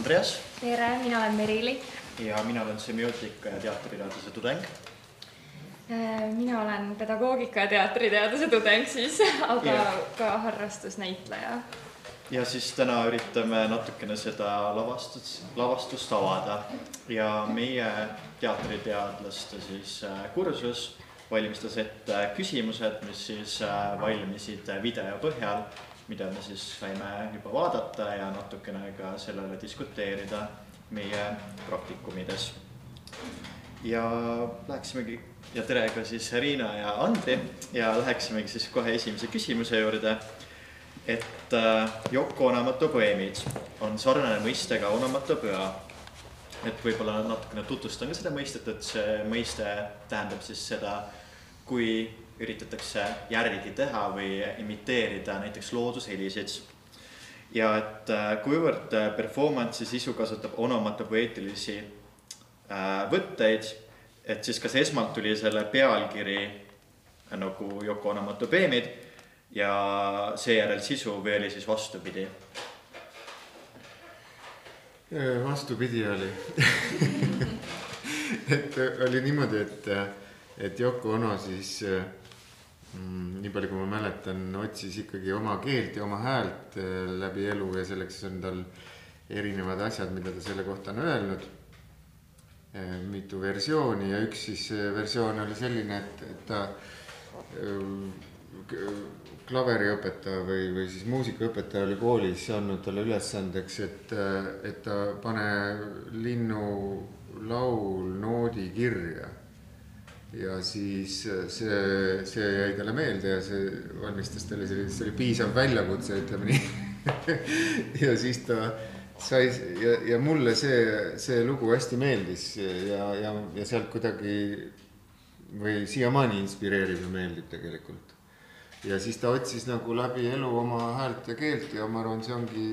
Andreas tere, mina olen Merili. ja mina olen semiootika ja teatriteaduse tudeng. Äh, mina olen pedagoogika ja teatriteaduse tudeng siis, aga Ja. ka harrastusnäitleja. ja siis täna üritame natukene seda lavastust, lavastust avada ja meie teatriteadlaste siis äh, kursus valmistas ette küsimused, mis siis äh, valmisid video põhjal, mida me siis saime juba vaadata ja natukene ka sellele diskuteerida meie praktikumides. ja läheksimegi ja tere ka siis Riina ja Andri ja läheksimegi siis kohe esimese küsimuse juurde. et äh, Yoko Onomato poeemid on sarnane mõistega onomatopöa. et võib-olla natukene tutvustan ka seda mõistet, et see mõiste tähendab siis seda, kui üritatakse järgi teha või imiteerida näiteks loodushelisid ja et äh, kuivõrd äh, performance'i sisu kasutab onomatopoeetilisi äh, võtteid, et siis kas esmalt tuli selle pealkiri äh, nagu Yoko Onomatopeemid ja seejärel sisu või oli siis vastupidi? vastupidi oli et oli niimoodi, et, et Yoko Ono siis mm, nii palju, kui ma mäletan, otsis ikkagi oma keelt ja oma häält eh, läbi elu ja selleks on tal erinevad asjad, mida ta selle kohta on öelnud. mitu versiooni ja üks siis eh, versioon oli selline, et, et ta klaveriõpetaja või, või siis muusikaõpetaja oli koolis andnud talle ülesandeks, et, et ta pane linnulaul noodi kirja. Ja siis see, see jäi talle meelde ja see valmistas talle sellise, see oli piisav väljakutse, ütleme nii. Ja siis ta sai ja, ja mulle see, see lugu hästi meeldis ja, ja, ja sealt kuidagi või siiamaani inspireerib ja meeldib tegelikult ja siis ta otsis nagu läbi elu oma häält ja keelt ja ma arvan, see ongi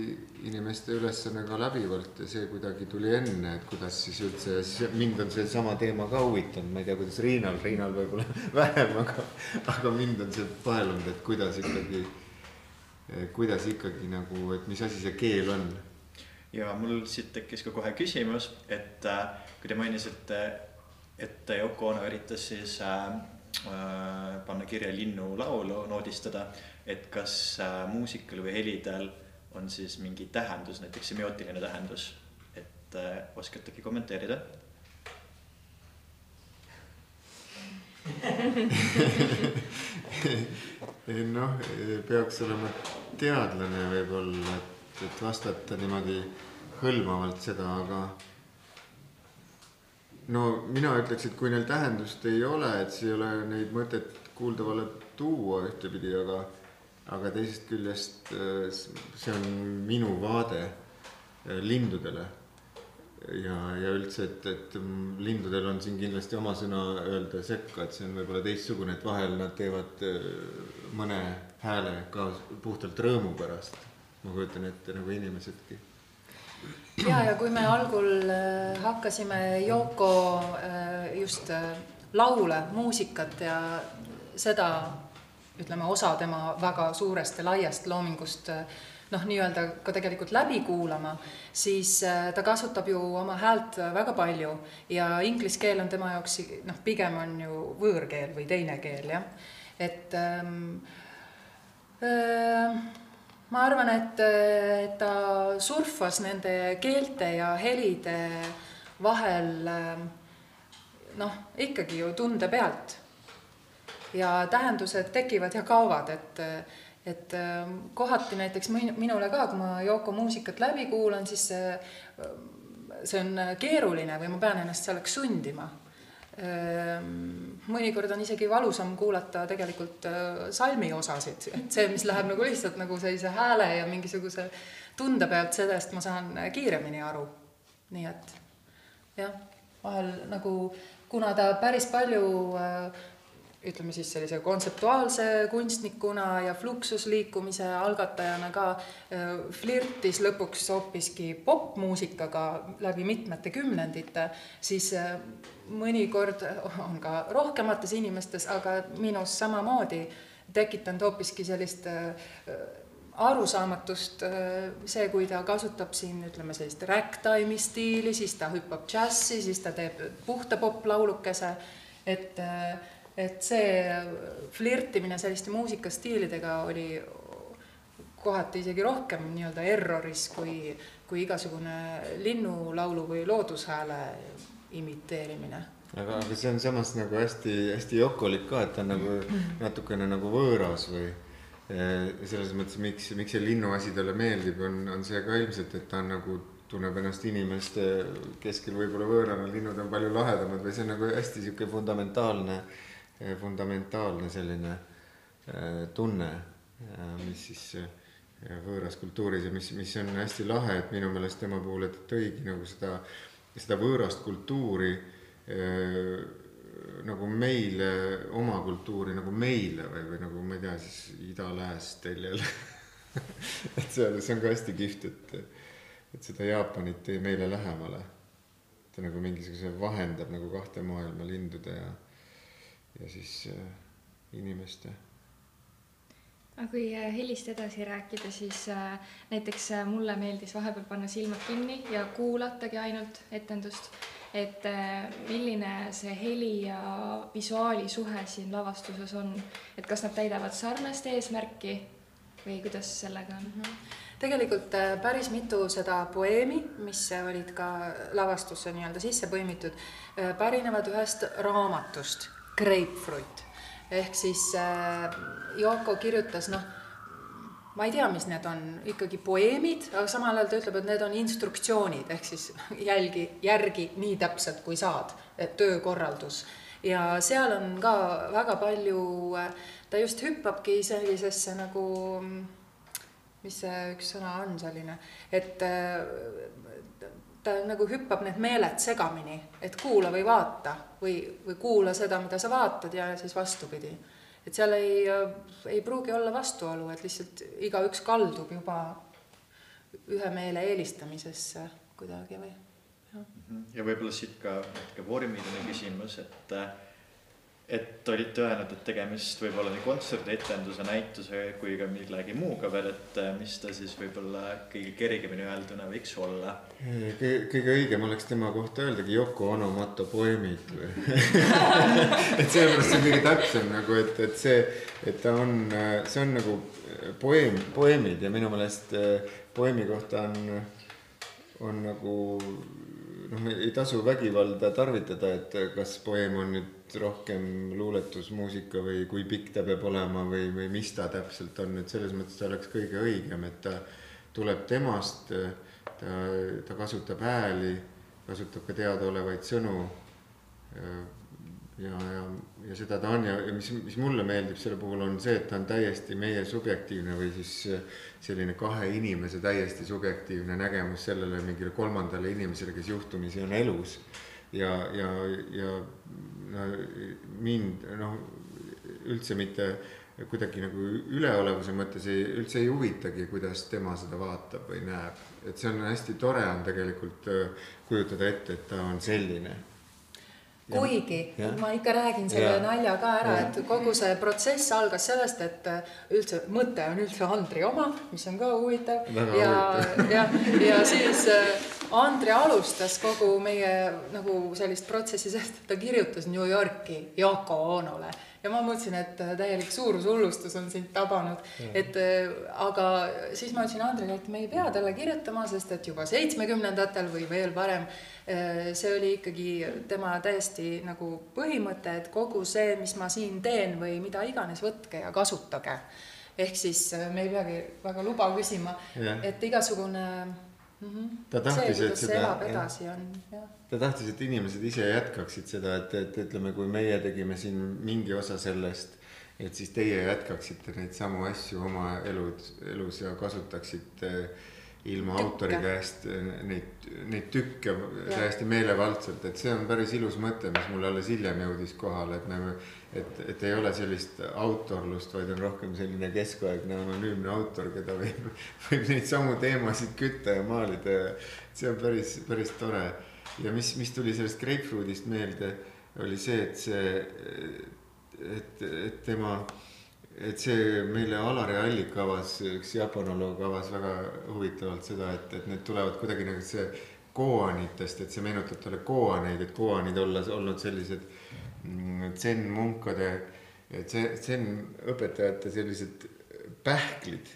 inimeste ülesanne ka läbivalt ja see kuidagi tuli enne, et kuidas siis üldse mind on seesama teema ka huvitanud, ma ei tea, kuidas Riinal, Riinal võib-olla vähem, aga, aga mind on see paelunud, et kuidas ikkagi, kuidas ikkagi nagu, et mis asi see keel on. ja mul siit tekkis ka kohe küsimus, et äh, kui te mainisite, et Yoko Ono üritas siis äh, panna kirja linnulaulu, noodistada, et kas äh, muusikal või helidel on siis mingi tähendus, näiteks semiootiline tähendus, et äh, oskategi kommenteerida? noh, peaks olema teadlane võib-olla, et, et vastata niimoodi hõlmavalt seda, aga no mina ütleks, et kui neil tähendust ei ole, et siis ei ole neid mõtet kuuldavale tuua ühtepidi, aga, aga teisest küljest see on minu vaade lindudele. ja, ja üldse, et, et lindudel on siin kindlasti oma sõna öelda sekka, et see on võib-olla teistsugune, et vahel nad teevad mõne hääle ka puhtalt rõõmu pärast. ma kujutan ette nagu inimesedki ja, ja kui me algul äh, hakkasime Yoko äh, just äh, laule, muusikat ja seda, ütleme, osa tema väga suurest ja laiast loomingust noh, nii-öelda ka tegelikult läbi kuulama, siis ta kasutab ju oma häält väga palju ja inglise keel on tema jaoks noh, pigem on ju võõrkeel või teine keel, jah. et ähm, äh, ma arvan, et, ta surfas nende keelte ja helide vahel noh, ikkagi ju tunde pealt. ja tähendused tekivad ja kaovad, et, et kohati näiteks minule ka, kui ma Yoko muusikat läbi kuulan, siis see, see on keeruline või ma pean ennast selleks sundima mõnikord on isegi valusam kuulata tegelikult salmi osasid, et see, mis läheb nagu lihtsalt nagu sellise hääle ja mingisuguse tunde pealt, sellest ma saan kiiremini aru. nii et jah, vahel nagu, kuna ta päris palju ütleme siis sellise kontseptuaalse kunstnikuna ja fluxusliikumise algatajana ka äh, flirtis lõpuks hoopiski popmuusikaga läbi mitmete kümnendite, siis äh, mõnikord on ka rohkemates inimestes, aga minus samamoodi tekitanud hoopiski sellist arusaamatust see, kui ta kasutab siin ütleme sellist ragtime'i stiili, siis ta hüppab džässi, siis ta teeb puhta poplaulukese, et äh, et see flirtimine selliste muusikastiilidega oli kohati isegi rohkem nii-öelda erroris kui, kui igasugune linnulaulu või loodushääle imiteerimine. aga, aga see on samas nagu hästi-hästi jokolik ka, et ta on nagu natukene nagu võõras või selles mõttes, miks, miks see linnuasi talle meeldib, on, on see ka ilmselt, et ta on nagu tunneb ennast inimeste keskel võib-olla võõrana, linnud on palju lahedamad või see on nagu hästi sihuke fundamentaalne äh, Eh, fundamentaalne selline eh, tunne, eh, mis siis võõras kultuuris ja mis, mis on hästi lahe, et minu meelest tema puhul, et tõigi nagu seda, seda võõrast kultuuri nagu meile, oma kultuuri nagu meile või, või nagu ma ei tea, siis ida-lääs teljel et see on, see on ka hästi kihvt, et, et seda Jaapanit tõi meile lähemale. ta nagu mingisuguse vahendab nagu kahte maailma, lindude ja ja siis äh, inimeste. Aga kui äh, helist edasi rääkida, siis äh, näiteks mulle meeldis vahepeal panna silmad kinni ja kuulatagi ainult etendust, et milline see heli ja visuaali suhe siin lavastuses on, et kas nad täidavad sarnast eesmärki või kuidas sellega on? Mm? -hmm tegelikult päris mitu seda poeemi, mis olid ka lavastusse nii-öelda sisse põimitud, pärinevad ühest raamatust Grapefruit ehk siis äh, Yoko kirjutas noh, ma ei tea, mis need on, ikkagi poeemid, aga samal ajal ta ütleb, et need on instruktsioonid ehk siis jälgi, järgi nii täpselt, kui saad, töökorraldus. ja seal on ka väga palju, äh, ta just hüppabki sellisesse nagu, mis see üks sõna on selline, et äh, ta nagu hüppab need meeled segamini, et kuula või vaata või, või kuula seda, mida sa vaatad ja siis vastupidi. et seal ei, ei pruugi olla vastuolu, et lihtsalt igaüks kaldub juba ühe meele eelistamisesse kuidagi või. ja võib-olla siit ka natuke vormiline küsimus, et et olite öelnud, et tegemist võib olla nii kontserdi, etenduse, näituse kui ka millegi muuga veel, et äh, mis ta siis võib-olla kõige kergemini öelduna võiks olla? kõige õigem oleks tema kohta öeldagi Yoko Ono Mato poeemid või et sellepärast see on kõige täpsem nagu, et, et see, et ta on, see on nagu poeem, poeemid ja minu meelest äh, poeemi kohta on, on nagu noh, ei tasu vägivalda tarvitada, et kas poeem on nüüd rohkem luuletusmuusika või kui pikk ta peab olema või, või mis ta täpselt on, et selles mõttes ta oleks kõige õigem, et ta tuleb temast, ta, ta kasutab hääli, kasutab ka teadaolevaid sõnu. ja, ja, ja seda ta on ja, ja mis, mis mulle meeldib selle puhul on see, et ta on täiesti meie subjektiivne või siis selline kahe inimese täiesti subjektiivne nägemus sellele mingile kolmandale inimesele, kes juhtumisi on elus ja, ja, ja no mind noh, üldse mitte kuidagi nagu üleolevuse mõttes ei, üldse ei huvitagi, kuidas tema seda vaatab või näeb. et see on hästi tore on tegelikult äh, kujutada ette, et ta on selline kuigi ja. ma ikka räägin selle ja. nalja ka ära, et kogu see protsess algas sellest, et äh, üldse mõte on üldse Andri oma, mis on ka huvitav. ja, ja, ja siis äh, Andri alustas kogu meie nagu sellist protsessi sellest, et ta kirjutas New Yorki Yoko Onole ja ma mõtlesin, et äh, täielik suurushullustus on sind tabanud. et aga siis ma ütlesin Andrile, et me ei pea talle kirjutama, sest et juba seitsmekümnendatel või veel varem Äh, see oli ikkagi tema täiesti nagu põhimõte, et kogu see, mis ma siin teen või mida iganes, võtke ja kasutage. ehk siis äh, me ei peagi väga luba küsima, et igasugune mm -hmm, ta tahtis, et seda, elab edasi on, jah. ta tahtis, et inimesed ise jätkaksid seda, et, et ütleme, kui meie tegime siin mingi osa sellest, et siis teie jätkaksite neid samu asju oma elud, elus ja kasutaksite ilma Tükke. autori käest neid, neid tükke täiesti meelevaldselt, et see on päris ilus mõte, mis mulle alles hiljem jõudis kohale, et me, et, et ei ole sellist autorlust, vaid on rohkem selline keskaegne anonüümne autor, keda võib, võib neid samu teemasid kütta ja maalida ja see on päris, päris tore. ja mis, mis tuli sellest Grapefruitist meelde, oli see, et see, et, et tema et see meile Alari Allik avas, üks jaapanoloog avas väga huvitavalt seda, et, et need tulevad kuidagi nagu see koanitest, et see meenutab talle koaneid, et koanid olla olnud sellised mm, zen-munkade, zen õpetajate sellised pähklid,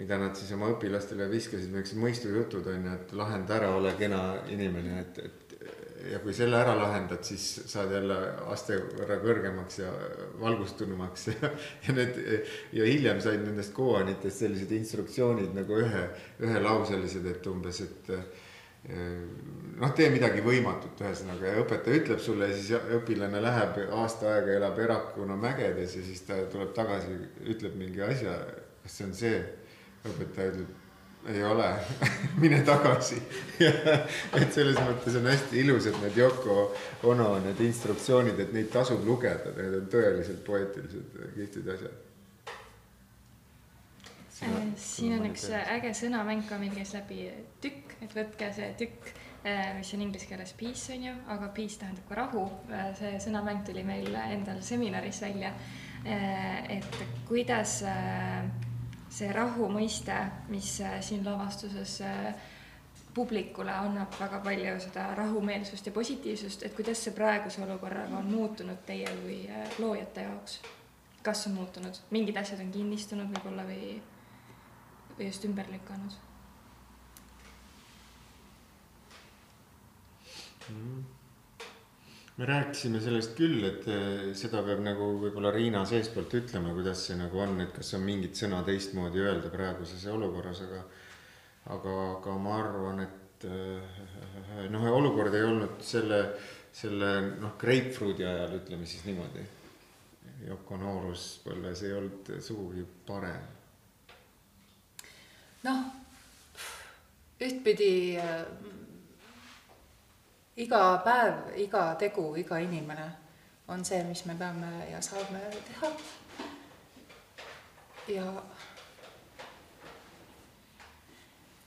mida nad siis oma õpilastele viskasid, niisugused mõistujutud on ju, et lahenda ära, ole kena inimene, et, et ja kui selle ära lahendad, siis saad jälle aste võrra kõrgemaks ja valgustunumaks ja, ja need ja hiljem said nendest koanitest sellised instruktsioonid nagu ühe, ühelauselised, et umbes, et noh, tee midagi võimatut, ühesõnaga ja õpetaja ütleb sulle ja siis õpilane läheb aasta aega, elab Erakuna mägedes ja siis ta tuleb tagasi, ütleb mingi asja, kas see on see, õpetaja ütleb ei ole mine tagasi et selles mõttes on hästi ilusad need Yoko Ono need instruktsioonid, et neid tasub lugeda, need on tõeliselt poeetilised, kihvtid asjad. siin on üks äge sõnamäng ka, meil käis läbi tükk, et võtke see tükk, mis on inglise keeles peace on ju, aga peace tähendab ka rahu. see sõnamäng tuli meil endal seminaris välja. et kuidas see rahu mõiste, mis siin lavastuses publikule annab väga palju seda rahumeelsust ja positiivsust, et kuidas see praeguse olukorraga on muutunud teie kui loojate jaoks? kas on muutunud, mingid asjad on kinnistunud võib-olla või, või just ümber lükanud mm.? Me rääkisime sellest küll, et seda peab nagu võib-olla Riina seestpoolt ütlema, kuidas see nagu on, et kas on mingit sõna teistmoodi öelda praeguses olukorras, aga aga, aga ma arvan, et noh, olukord ei olnud selle, selle noh, Grapefruiti ajal, ütleme siis niimoodi. Yoko nooruspõlves ei olnud sugugi parem. noh, ühtpidi äh, iga päev, iga tegu, iga inimene on see, mis me peame ja saame teha. ja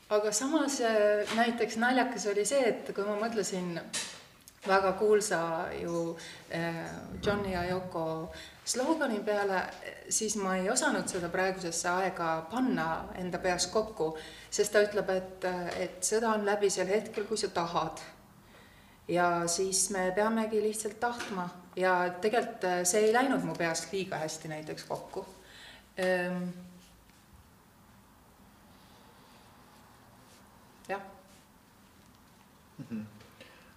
aga samas näiteks naljakas oli see, et kui ma mõtlesin väga kuulsa ju Johnny ja Yoko slogani peale, siis ma ei osanud seda praegusesse aega panna enda peas kokku, sest ta ütleb, et, et sõda on läbi sel hetkel, kui sa tahad. Ja siis me peamegi lihtsalt tahtma ja tegelikult see ei läinud mu peast liiga hästi näiteks kokku jah mm. -hmm.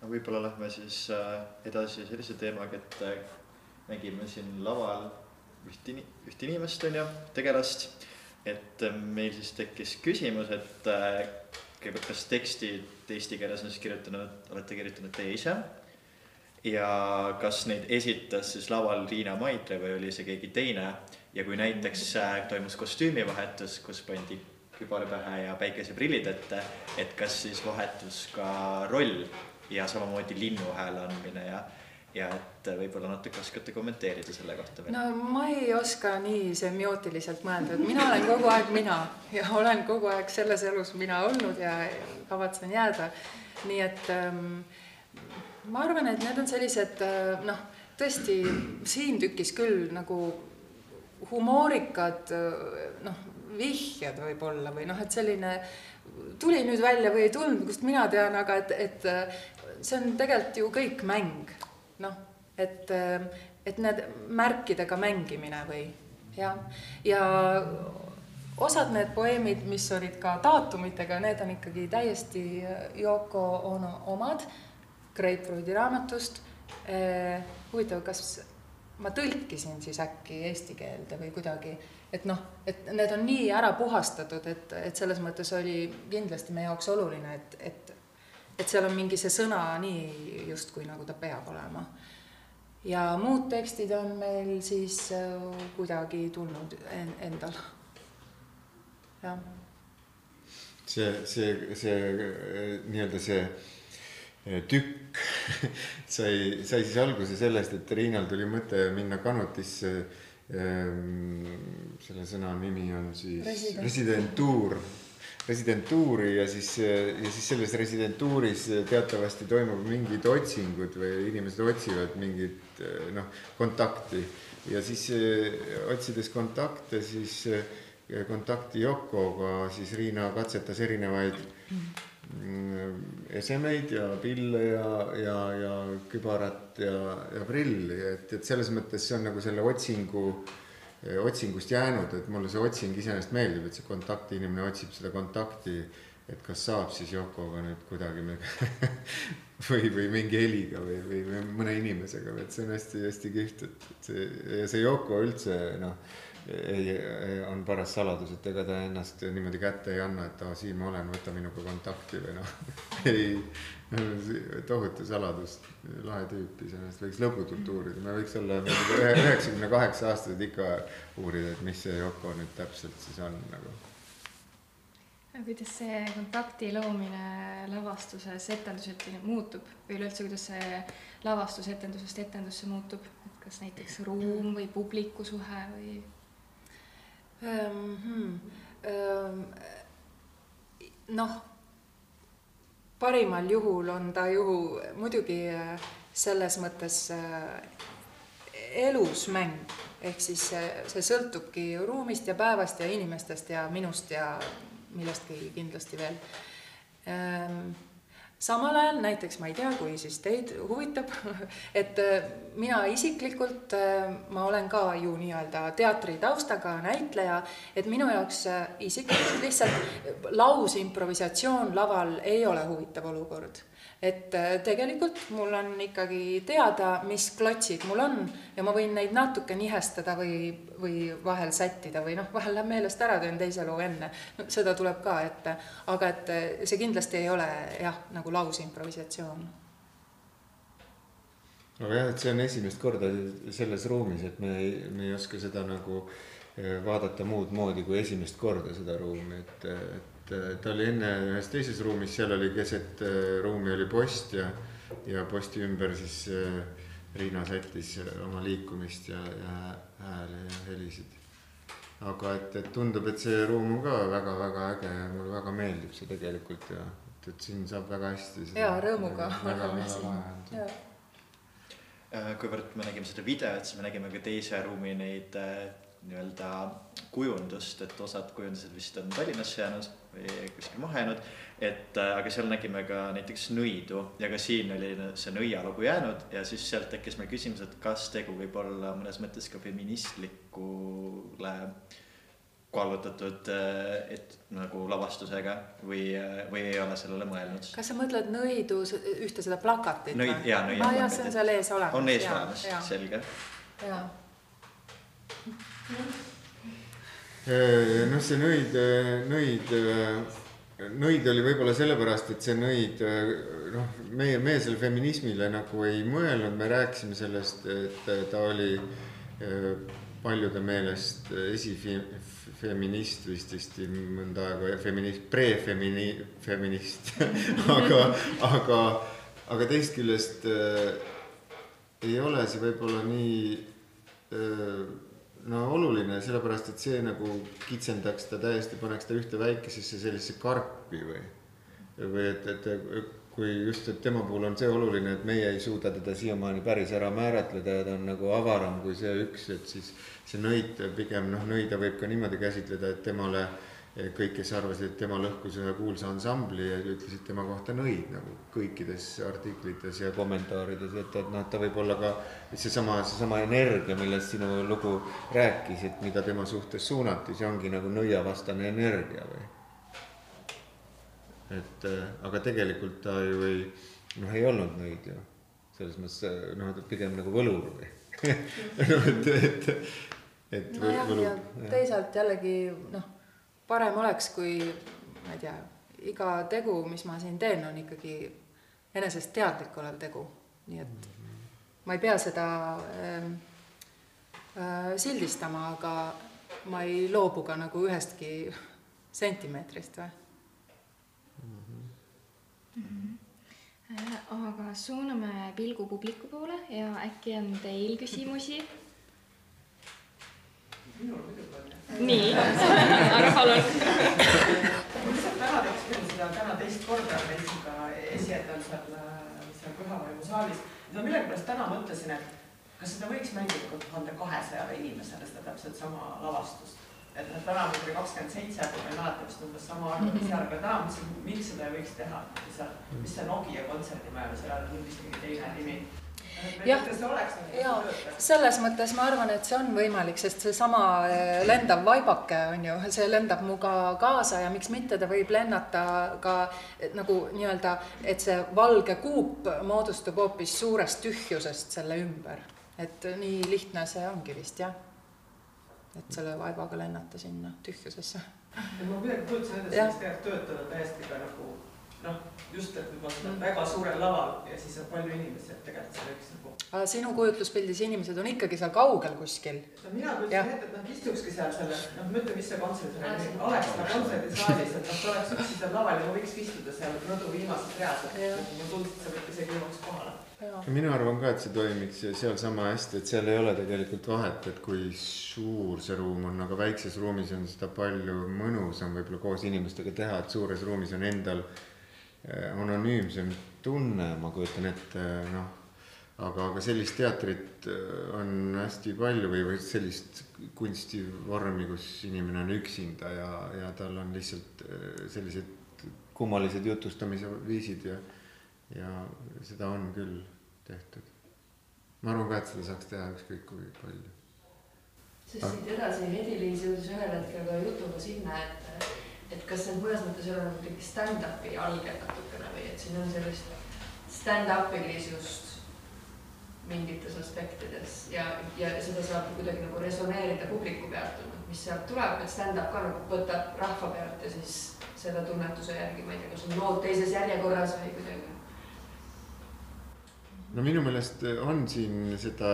no võib-olla lähme siis äh, edasi sellise teemaga, et äh, nägime siin laval üht ini-, üht inimest, on ju, tegelast. et äh, meil siis tekkis küsimus, et kõigepealt, kas tekstid eesti keeles on siis kirjutanud, olete kirjutanud teie ise? ja kas neid esitas siis laval Riina Maidre või oli see keegi teine ja kui näiteks toimus kostüümivahetus, kus pandi kübar pähe ja päikeseprillid ette, et kas siis vahetus ka roll ja samamoodi linnu hääle andmine ja, ja et võib-olla natuke oskate kommenteerida selle kohta veel? no ma ei oska nii semiootiliselt mõelda, et mina olen kogu aeg mina ja olen kogu aeg selles elus mina olnud ja kavatsen jääda. nii et ähm, ma arvan, et need on sellised noh, tõesti siin tükis küll nagu humoorikad noh, vihjed võib-olla või noh, et selline tuli nüüd välja või ei tulnud, kust mina tean, aga et, et see on tegelikult ju kõik mäng. Noh, et, et need märkidega mängimine või jah, ja osad need poeemid, mis olid ka daatumitega, need on ikkagi täiesti Yoko Ono omad Grapefruiti raamatust eh,. huvitav, kas ma tõlkisin siis äkki eesti keelde või kuidagi et noh, et need on nii ära puhastatud, et, et selles mõttes oli kindlasti meie jaoks oluline, et, et, et seal on mingi see sõna nii justkui nagu ta peab olema. ja muud tekstid on meil siis kuidagi tulnud en, endal. jah. see, see, see äh, nii-öelda see äh, tükk sai, sai siis alguse sellest, et Riinal tuli mõte minna kanutisse. selle sõna nimi on siis Resident. residentuur, residentuuri ja siis, ja siis selles residentuuris teatavasti toimub mingid otsingud või inimesed otsivad mingit noh, kontakti. Ja siis otsides kontakte, siis kontakti Yokoga, siis Riina katsetas erinevaid mm, esemeid ja pille ja, ja, ja kübarat ja, ja prilli, et, et selles mõttes see on nagu selle otsingu, otsingust jäänud, et mulle see otsing iseenesest meeldib, et see kontaktinimene otsib seda kontakti, et kas saab siis Yokoga nüüd kuidagi või, või mingi heliga või, või, või mõne inimesega, et see on hästi-hästi kihvt, et, et see ja see Yoko üldse noh, ei, on paras saladus, et ega ta ennast niimoodi kätte ei anna, et aa, siin ma olen, võta minuga kontakti või noh ei, tohutu saladus, lahe tüüp iseenesest, võiks lõputult uurida, me võiks olla üheksakümne kaheksa aastased ikka uurida, et mis see Yoko nüüd täpselt siis on nagu kuidas see kontakti loomine lavastuses etenduseti muutub või üleüldse, kuidas see lavastus etendusest etendusse muutub, et kas näiteks ruum või publiku suhe või? Um, hmm. um, noh, parimal juhul on ta ju muidugi äh, selles mõttes äh, elus mäng, ehk siis see, see sõltubki ruumist ja päevast ja inimestest ja minust ja millestki kindlasti veel. Samal ajal näiteks ma ei tea, kui siis teid huvitab, et äh, mina isiklikult, äh, ma olen ka ju nii-öelda teatritaustaga näitleja, et minu jaoks äh, isiklikult lihtsalt lausimprovisatsioon laval ei ole huvitav olukord et äh, tegelikult mul on ikkagi teada, mis klotsid mul on ja ma võin neid natuke nihestada või, või vahel sättida või noh, vahel läheb meelest ära, teen teise loo enne no,. seda tuleb ka ette, aga et äh, see kindlasti ei ole jah, nagu lausimprovisatsioon. aga jah, et see on esimest korda selles ruumis, et me ei, me ei oska seda nagu äh, vaadata muud moodi kui esimest korda seda ruumi, et, et ta oli enne ühes teises ruumis, seal oli keset äh, ruumi oli post ja, ja posti ümber siis äh, Riina sättis oma liikumist ja, ja hääle ja helisid. aga et, et tundub, et see ruum on ka väga-väga äge ja mulle väga meeldib see tegelikult ja et, et siin saab väga hästi. ja rõõmuga oleme siin. Äh, kuivõrd me nägime seda videot, siis me nägime ka teise ruumi neid nii-öelda kujundust, et osad kujundused vist on Tallinnasse jäänud kuskil maha jäänud. et äh, aga seal nägime ka näiteks nõidu ja ka siin oli see nõialugu jäänud ja siis sealt tekkis meil küsimus, et kas tegu võib olla mõnes mõttes ka feministlikule kallutatud, äh, et nagu lavastusega või, äh, või ei ole sellele mõelnud? kas sa mõtled nõidu, ühte seda plakatit? nõid, jaa, nõid. aa jaa, see on seal ees olemas. on ees olemas, selge. jaa noh, see nõid, nõid, nõid oli võib-olla sellepärast, et see nõid, noh, meie, meie selle feminismile nagu ei mõelnud, me rääkisime sellest, et ta oli paljude meelest esifeminist vist vist mõnda aega, feminist, pre-femini-, feminist. Aga, aga, aga teisest küljest äh, ei ole see võib-olla nii äh, no oluline, sellepärast et see nagu kitsendaks ta täiesti, paneks ta ühte väikesesse sellisesse karpi või. või et, et kui just, et tema puhul on see oluline, et meie ei suuda teda siiamaani päris ära määratleda ja ta on nagu avaram kui see üks, et siis see nõid pigem noh, nõida võib ka niimoodi käsitleda, et temale äh, kõik, kes arvasid, et tema lõhkus ühe kuulsa ansambli ja ütlesid tema kohta nõid nagu kõikides artiklites ja kommentaarides, et, et noh, ta võib olla ka seesama, seesama energia, millest sinu lugu rääkis, et mida tema suhtes suunati, see ongi nagu nõiavastane energia või. et aga tegelikult ta ju ei, noh, ei olnud nõid ju, selles mõttes noh, pigem nagu võlur või noh, et, et, et. nojah, ja teisalt jällegi noh parem oleks, kui ma ei tea, iga tegu, mis ma siin teen, on ikkagi enesest teadlik olev tegu, nii et ma ei pea seda äh, äh, sildistama, aga ma ei loobu ka nagu ühestki sentimeetrist või? Aga suuname pilgu publiku poole ja äkki on teil küsimusi? Minul muidugi on. nii, Arvo, palun. ma lihtsalt täna tegin seda täna teist korda käisin ka esietendusel seal Pühavaimu saalis. no millegipärast täna mõtlesin, et kas seda võiks mängida ka tuhande kahesajale inimesele, seda täpselt sama lavastust. et noh, täna meid oli kakskümmend seitse, kui ma ei mäleta vist umbes sama arv oli seal, aga täna mõtlesin, miks seda ei võiks teha seal, mis see Nokia kontserdimaja või seal on vist mingi teine nimi jah, ja selles mõttes ma arvan, et see on võimalik, sest seesama eh, lendav vaibake on ju, see lendab muga kaasa ja miks mitte, ta võib lennata ka nagu nii-öelda, et see valge kuup moodustub hoopis suurest tühjusest selle ümber. et nii lihtne see ongi vist jah. et selle vaibaga lennata sinna tühjusesse. ma kuidagi kujutasin ette, et tegelikult töötada täiesti ka nagu noh, just, et võib-olla mm. väga suurel laval ja siis on palju inimesi, et tegelikult see võiks nagu. aga sinu kujutluspildis inimesed on ikkagi seal kaugel kuskil? no mina kujutasin ette, et nad istukski seal selle, noh, ma ütlen, mis see kontsert oli, oleks seal kontserdisaalis, et noh, ta oleks üksi seal laval ja ma võiks istuda seal rõdu viimases reas, et mulle tundus, et sa võid isegi jõuaks kohale. mina arvan ka, et see toimiks seal sama hästi, et seal ei ole tegelikult vahet, et kui suur see ruum on, aga väikses ruumis on seda palju mõnusam võib-olla koos inimestega teha, et suures ruumis on endal anonüümsem tunne, ma kujutan ette, noh, aga, aga sellist teatrit äh, on hästi palju või, või sellist kunstivormi, kus inimene on üksinda ja, ja tal on lihtsalt sellised kummalised jutustamise viisid ja, ja seda on küll tehtud. ma arvan ka, et seda saaks teha ükskõik kui palju. sest siit edasi Hedi-Liis jõudis ühel hetkel ka jutuga sinna, et et kas see mõnes mõttes ei ole nagu kuidagi stand-up'i algel natukene või et siin on sellist stand-up'i kriisust mingites aspektides ja, ja seda saab kuidagi nagu resoneerida publiku pealt, mis sealt tuleb, et stand-up ka nagu võtab rahva pealt ja siis selle tunnetuse järgi, ma ei tea, kas on lood teises järjekorras või kuidagi. no minu meelest on siin seda,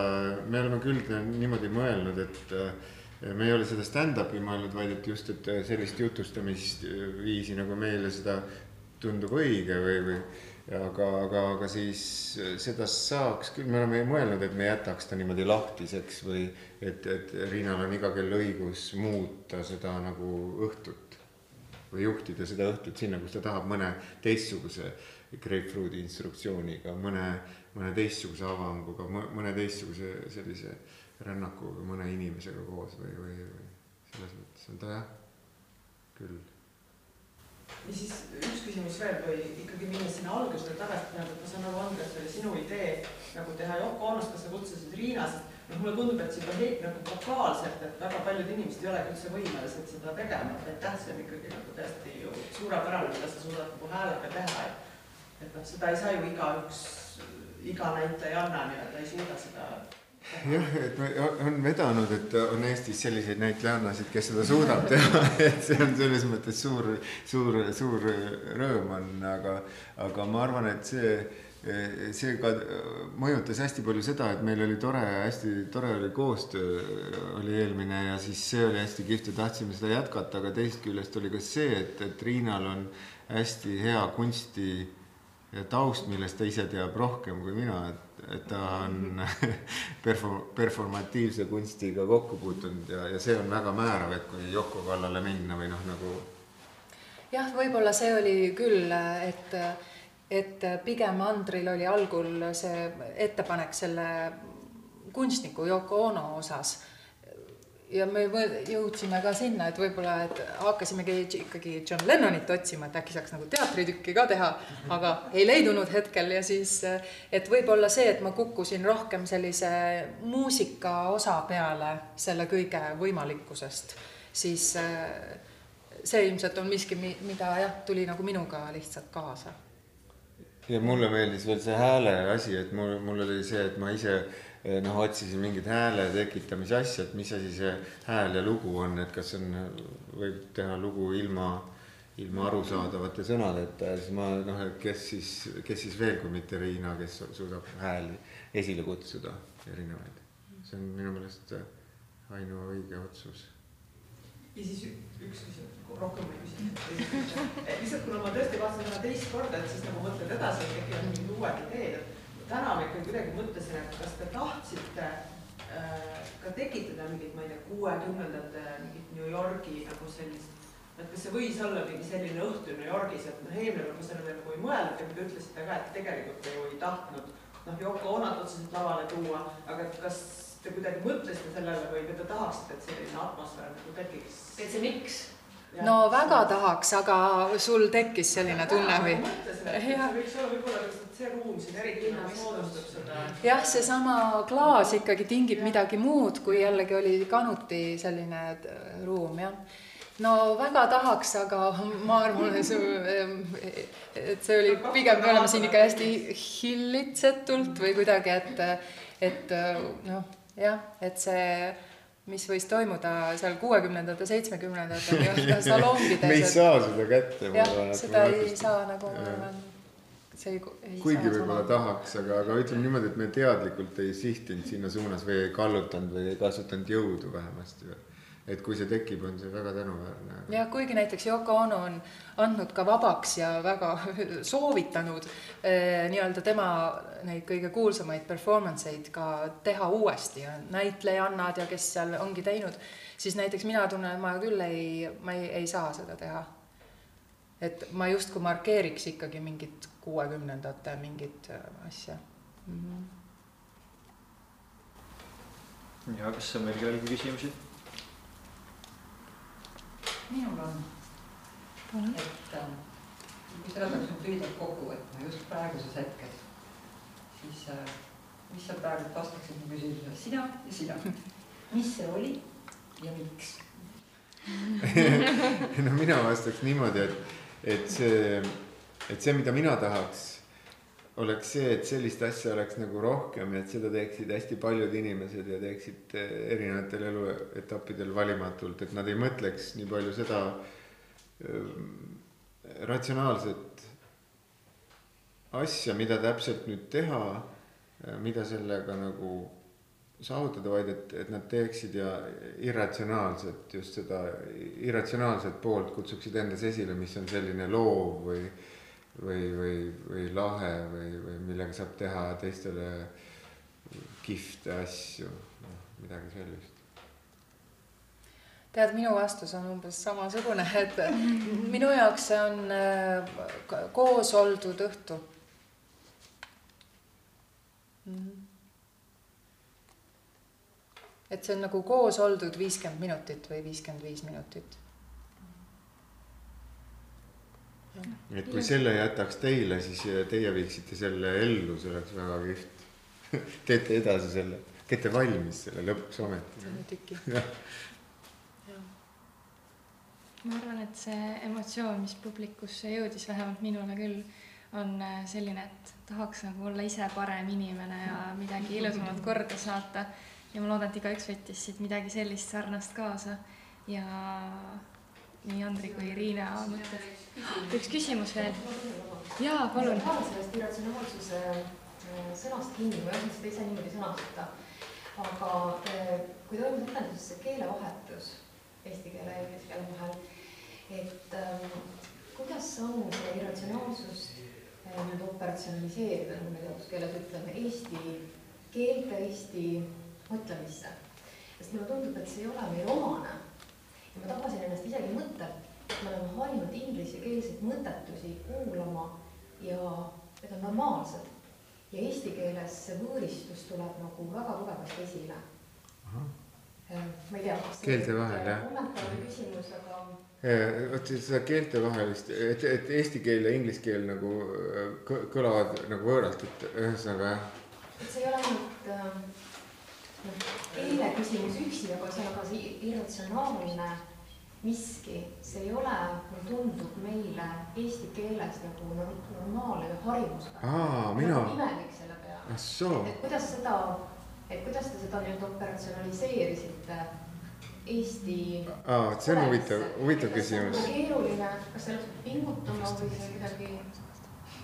me oleme küll niimoodi mõelnud, et me ei ole seda stand-up'i mõelnud, vaid et just, et sellist jutustamisviisi nagu meile seda tundub õige või, või aga, aga, aga siis seda saaks küll, me oleme mõelnud, et me jätaks ta niimoodi lahtiseks või et, et Riinal on iga kell õigus muuta seda nagu õhtut või juhtida seda õhtut sinna, kus ta tahab mõne teistsuguse grapefruudi instruktsiooniga, mõne, mõne teistsuguse avanguga, mõne teistsuguse sellise rännakuga mõne inimesega koos või, või, või selles mõttes on ta jah, küll. ja siis üks küsimus veel või ikkagi minnes sinna algusele tagasi, tähendab, ma saan aru, Andres, oli sinu idee nagu teha Yoko Onost, kas sa kutsusid Riina, sest noh, mulle tundub, et seda heit nagu vokaalselt, et väga paljud inimesed ei olegi üldse võimelised seda tegema, et aitäh, see on ikkagi nagu täiesti ju suurepärane, mida sa suudad nagu häälega teha, et et noh, seda ei saa ju igaüks, iga näitlejanna nii-öelda ei suuda seda jah, et on vedanud, et on Eestis selliseid näitlejannasid, kes seda suudab teha, et see on selles mõttes suur, suur, suur rõõm on, aga, aga ma arvan, et see, see ka mõjutas hästi palju seda, et meil oli tore, hästi tore oli koostöö oli eelmine ja siis see oli hästi kihvt ja tahtsime seda jätkata, aga teisest küljest oli ka see, et, et Riinal on hästi hea kunsti taust, millest ta ise teab rohkem kui mina, et et ta on perform-, performatiivse kunstiga kokku puutunud ja, ja see on väga määrav, et kui Yoko kallale minna või noh, nagu. jah, võib-olla see oli küll, et, et pigem Andril oli algul see ettepanek selle kunstniku Yoko Ono osas ja me jõudsime ka sinna, et võib-olla, et hakkasimegi ikkagi John Lennonit otsima, et äkki saaks nagu teatritükki ka teha, aga ei leidunud hetkel ja siis, et võib-olla see, et ma kukkusin rohkem sellise muusika osa peale selle kõige võimalikkusest, siis see ilmselt on miski, mida jah, tuli nagu minuga lihtsalt kaasa. ja mulle meeldis veel see hääle asi, et mul, mul oli see, et ma ise noh, otsisin mingit hääle tekitamise asja, et mis asi see hääl ja lugu on, et kas on, võib teha lugu ilma, ilma arusaadavate sõnadeta ja siis ma noh, et kes siis, kes siis veel, kui mitte Riina, kes suudab hääli esile kutsuda erinevaid. see on minu meelest ainuõige otsus. ja siis üks küsimus, rohkem ei küsi. lihtsalt kuna ma tõesti vaatasin täna teist korda, et siis nagu mõtled edasi, et tekivad mingid uued ideed, et täna ma ikka kuidagi mõtlesin, et kas te tahtsite äh, ka tekitada mingit, ma ei tea, kuuekümnendate mingit New Yorgi nagu sellist et kas see võis olla mingi selline õhtu New Yorgis, et noh, eelmine kord ma sellele nagu ei mõelnud ja te ütlesite ka, et tegelikult te ju ei tahtnud noh, Yoko Onot otseselt lavale tuua, aga et kas te kuidagi mõtlesite sellele või te tahaksite, et selline atmosfäär nagu tekiks? et see miks? no väga tahaks, aga sul tekkis selline tunne või? mõtlesin, et see Jah. võiks olla võib-olla lihtsalt see ruum siin eriti nagu soodustab seda. jah, seesama klaas ikkagi tingib midagi muud, kui jällegi oli kanuti selline ruum, jah no väga tahaks, aga ma arvan, et see, et see oli pigem, me oleme siin ikka hästi hillitsetult või kuidagi, et, et noh, jah, et see, mis võis toimuda seal kuuekümnendatel, seitsmekümnendatel salongides. me ei saa seda kätte, jah seda ei saa nagu ma arvan, see ei, ei kuigi võib-olla tahaks, aga, aga ütleme niimoodi, et me teadlikult ei sihtinud sinna suunas või ei kallutanud või ei kasutanud jõudu vähemasti või. et kui see tekib, on see väga tänuväärne. jah, kuigi näiteks Yoko Ono on andnud ka vabaks ja väga soovitanud eh, nii-öelda tema neid kõige kuulsamaid performance eid ka teha uuesti ja näitlejannad ja kes seal ongi teinud, siis näiteks mina tunnen, ma küll ei, ma ei, ei saa seda teha. et ma justkui markeeriks ikkagi mingit kuuekümnendate mingit äh, asja mm. -hmm. ja kas on veel kellelgi küsimusi? minul on, et äh, kui seda peaks nüüd lühidalt kokku võtma just praeguses hetkes, siis äh, mis sa praegu vastaksid mu küsimusele, sina ja sina, mis see oli ja miks? no mina vastaks niimoodi, et, et see, et see, mida mina tahaks, oleks see, et sellist asja oleks nagu rohkem ja et seda teeksid hästi paljud inimesed ja teeksid eh, erinevatel eluetappidel valimatult, et nad ei mõtleks nii palju seda öö, ratsionaalset asja, mida täpselt nüüd teha, mida sellega nagu saavutada, vaid et, et nad teeksid ja irratsionaalset, just seda irratsionaalset poolt kutsuksid endas esile, mis on selline loov või, või, või, või lahe või, või millega saab teha teistele kihvte asju, noh midagi sellist. tead, minu vastus on umbes samasugune, et minu jaoks see on äh, koos oldud õhtu mm. -hmm. et see on nagu koos oldud viiskümmend minutit või viiskümmend viis minutit. Et kui selle jätaks teile, siis teie viiksite selle ellu, see oleks väga kihvt. teete edasi selle, teete valmis selle lõpuks ometi. on tüki. ma arvan, et see emotsioon, mis publikusse jõudis, vähemalt minule küll, on äh, selline, et tahaks nagu olla ise parem inimene ja midagi ilusamat korda saata. ja ma loodan, et igaüks võttis siit midagi sellist sarnast kaasa ja nii Andri kui Riina mõtted. üks küsimus veel. jaa, palun. ma haaran sellest irratsionaalsuse äh, sõnast kinni, ma ei osanud seda ise niimoodi sõnastada. aga äh, kui toimub etenduses see keelevahetus eesti keele ja inglise keele vahel, et ähm, kuidas on see irratsionaalsust äh, nii-öelda operatsionaliseerida, nagu me teaduskeeles ütleme, eesti keelte, eesti mõtlemisse. sest mulle tundub, et see ei ole meile omane ma tabasin ennast isegi mõttel, et me oleme harjunud inglisekeelseid mõttetusi kuulama ja need on normaalsed. ja eesti keeles see võõristus tuleb nagu väga tugevasti esile. ma ei tea, Keelte vahel, jah. kommentaar või küsimus, aga vot seda keeltevahelist, et, et eesti keel ja inglise keel nagu äh, kõ- kõlavad nagu võõralt, et ühesõnaga jah. et see ei ole ainult noh, keele küsimus üksi, aga see on ka see irratsionaalne miski, see ei ole, mulle tundub meile eesti keeles nagu nor- normaalne või harjumuspära. aa, mina, imelik selle peale. ah et kuidas seda, et kuidas te seda nii-öelda operatsionaliseerisite Eesti. aa, see on huvitav, huvitav küsimus. keeruline, kas selleks pingutama või see kuidagi,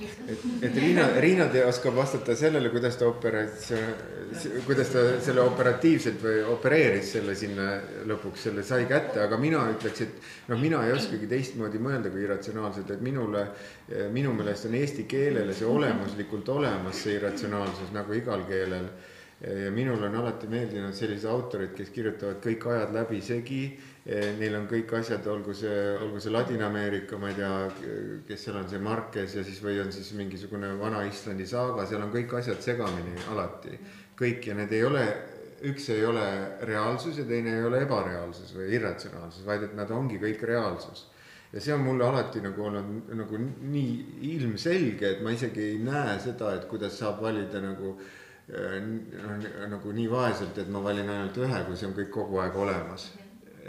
et, et Riina, Riina oskab vastata sellele, kuidas ta operatsioon, kuidas ta selle operatiivselt või opereeris selle sinna lõpuks selle sai kätte, aga mina ütleks, et noh, mina ei oskagi teistmoodi mõelda kui irratsionaalselt, et minule, minu meelest on eesti keelele see olemuslikult olemas, see irratsionaalsus nagu igal keelel. Ja minul on alati meeldinud sellised autorid, kes kirjutavad kõik ajad läbisegi Neil on kõik asjad, olgu see, olgu see Ladina-Ameerika, ma ei tea, kes seal on, see Marques ja siis või on siis mingisugune Vana-Islandi saaga, seal on kõik asjad segamini alati. kõik ja need ei ole, üks ei ole reaalsus ja teine ei ole ebareaalsus või irratsionaalsus, vaid et nad ongi kõik reaalsus. ja see on mulle alati nagu olnud nagu nii ilmselge, et ma isegi ei näe seda, et kuidas saab valida nagu noh, nagu nii vaeselt, et ma valin ainult ühe, kui see on kõik kogu aeg olemas.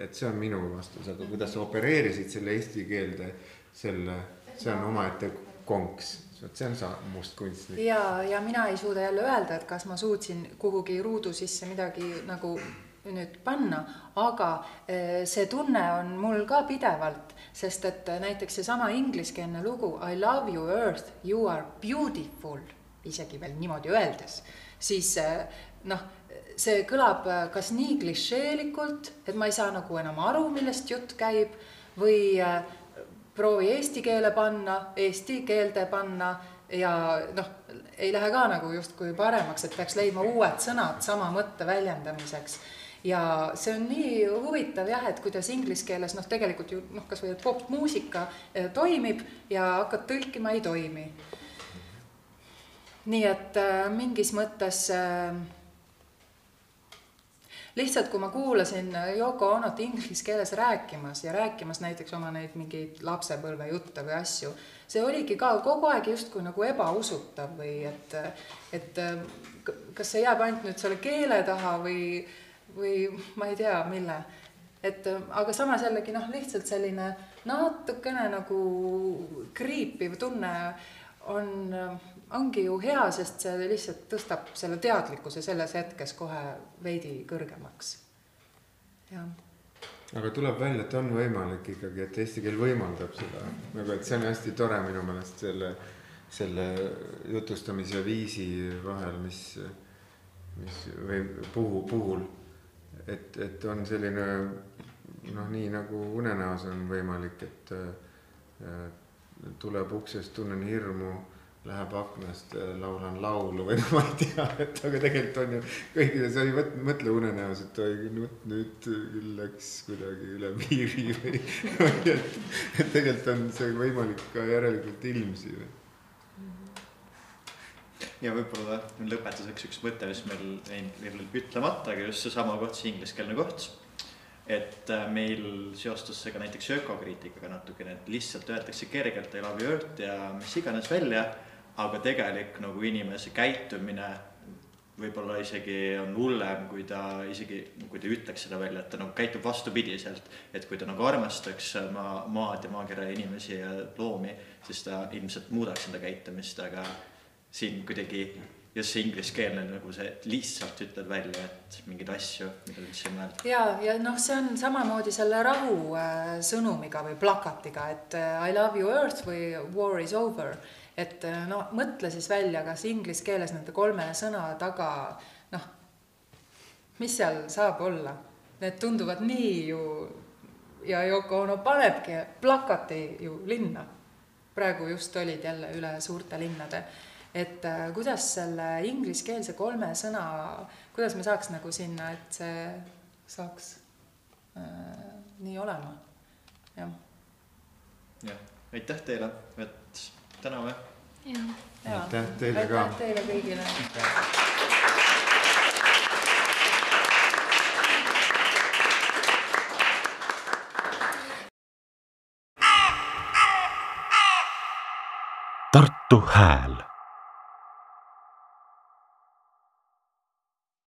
Et see on minu vastus, aga kuidas sa opereerisid selle eesti keelde, selle, see on omaette konks, vot see on sa mustkunstnik. ja, ja mina ei suuda jälle öelda, et kas ma suutsin kuhugi ruudu sisse midagi nagu nüüd panna, aga eh, see tunne on mul ka pidevalt, sest et näiteks seesama ingliskeelne lugu I love you earth, you are beautiful, isegi veel niimoodi öeldes, siis eh, noh see kõlab äh, kas nii klišeelikult, et ma ei saa nagu enam aru, millest jutt käib, või äh, proovi eesti keele panna, eesti keelde panna ja noh, ei lähe ka nagu justkui paremaks, et peaks leidma uued sõnad sama mõtte väljendamiseks. ja see on nii huvitav jah, et kuidas inglise keeles noh, tegelikult ju noh, kasvõi popmuusika toimib ja hakkad tõlkima, ei toimi. Nii et mingis mõttes äh, lihtsalt, kui ma kuulasin Yoko Onot inglise keeles rääkimas ja rääkimas näiteks oma neid mingeid lapsepõlvejutte või asju, see oligi ka kogu aeg justkui nagu ebausutav või et, et kas see jääb ainult nüüd selle keele taha või, või ma ei tea, mille. et aga samas jällegi noh, lihtsalt selline natukene nagu kriipiv tunne on ongi ju hea, sest see lihtsalt tõstab selle teadlikkuse selles hetkes kohe veidi kõrgemaks. jah. aga tuleb välja, et on võimalik ikkagi, et eesti keel võimaldab seda, nagu et see on hästi tore minu meelest selle, selle jutustamise viisi vahel, mis, mis või puhu, puhul. et, et on selline noh, nii nagu unenäos on võimalik, et äh, tuleb uksest, tunnen hirmu läheb aknast, äh, laulan laulu või noh, ma ei tea, et aga tegelikult on ju kõigile, sa ei mõtle unenäos, et oi nüüd, nüüd küll läks kuidagi üle piiri või, või et, et tegelikult on see võimalik ka järelikult ilmsi või. ja võib-olla lõpetuseks üks mõte, mis meil jäi ütlemata, aga just seesama koht, see ingliskeelne koht et äh, meil seostus see ka näiteks ökokriitikaga natukene, et lihtsalt öeldakse kergelt I love you earth ja mis iganes välja aga tegelik nagu inimese käitumine võib-olla isegi on hullem, kui ta isegi, kui ta ütleks seda välja, et ta nagu käitub vastupidiselt. et kui ta nagu armastaks maa, maad ja maakera inimesi ja loomi, siis ta ilmselt muudaks enda käitumist, aga siin kuidagi just see ingliskeelne nagu see, et lihtsalt ütled välja, et mingeid asju, mida üldse ei mõelda. ja, ja noh, see on samamoodi selle rahu äh, sõnumiga või plakatiga, et äh, I love you earth või war is over et äh, no mõtle siis välja, kas inglise keeles nende kolme sõna taga noh, mis seal saab olla, need tunduvad nii ju ja Yoko Ono panebki plakati ju linna. praegu just olid jälle üle suurte linnade, et äh, kuidas selle ingliskeelse kolme sõna, kuidas me saaks nagu sinna, et see saaks äh, nii olema, jah. jah, aitäh teile, et täname. aitäh teile ka. aitäh teile kõigile. Tartu Hääl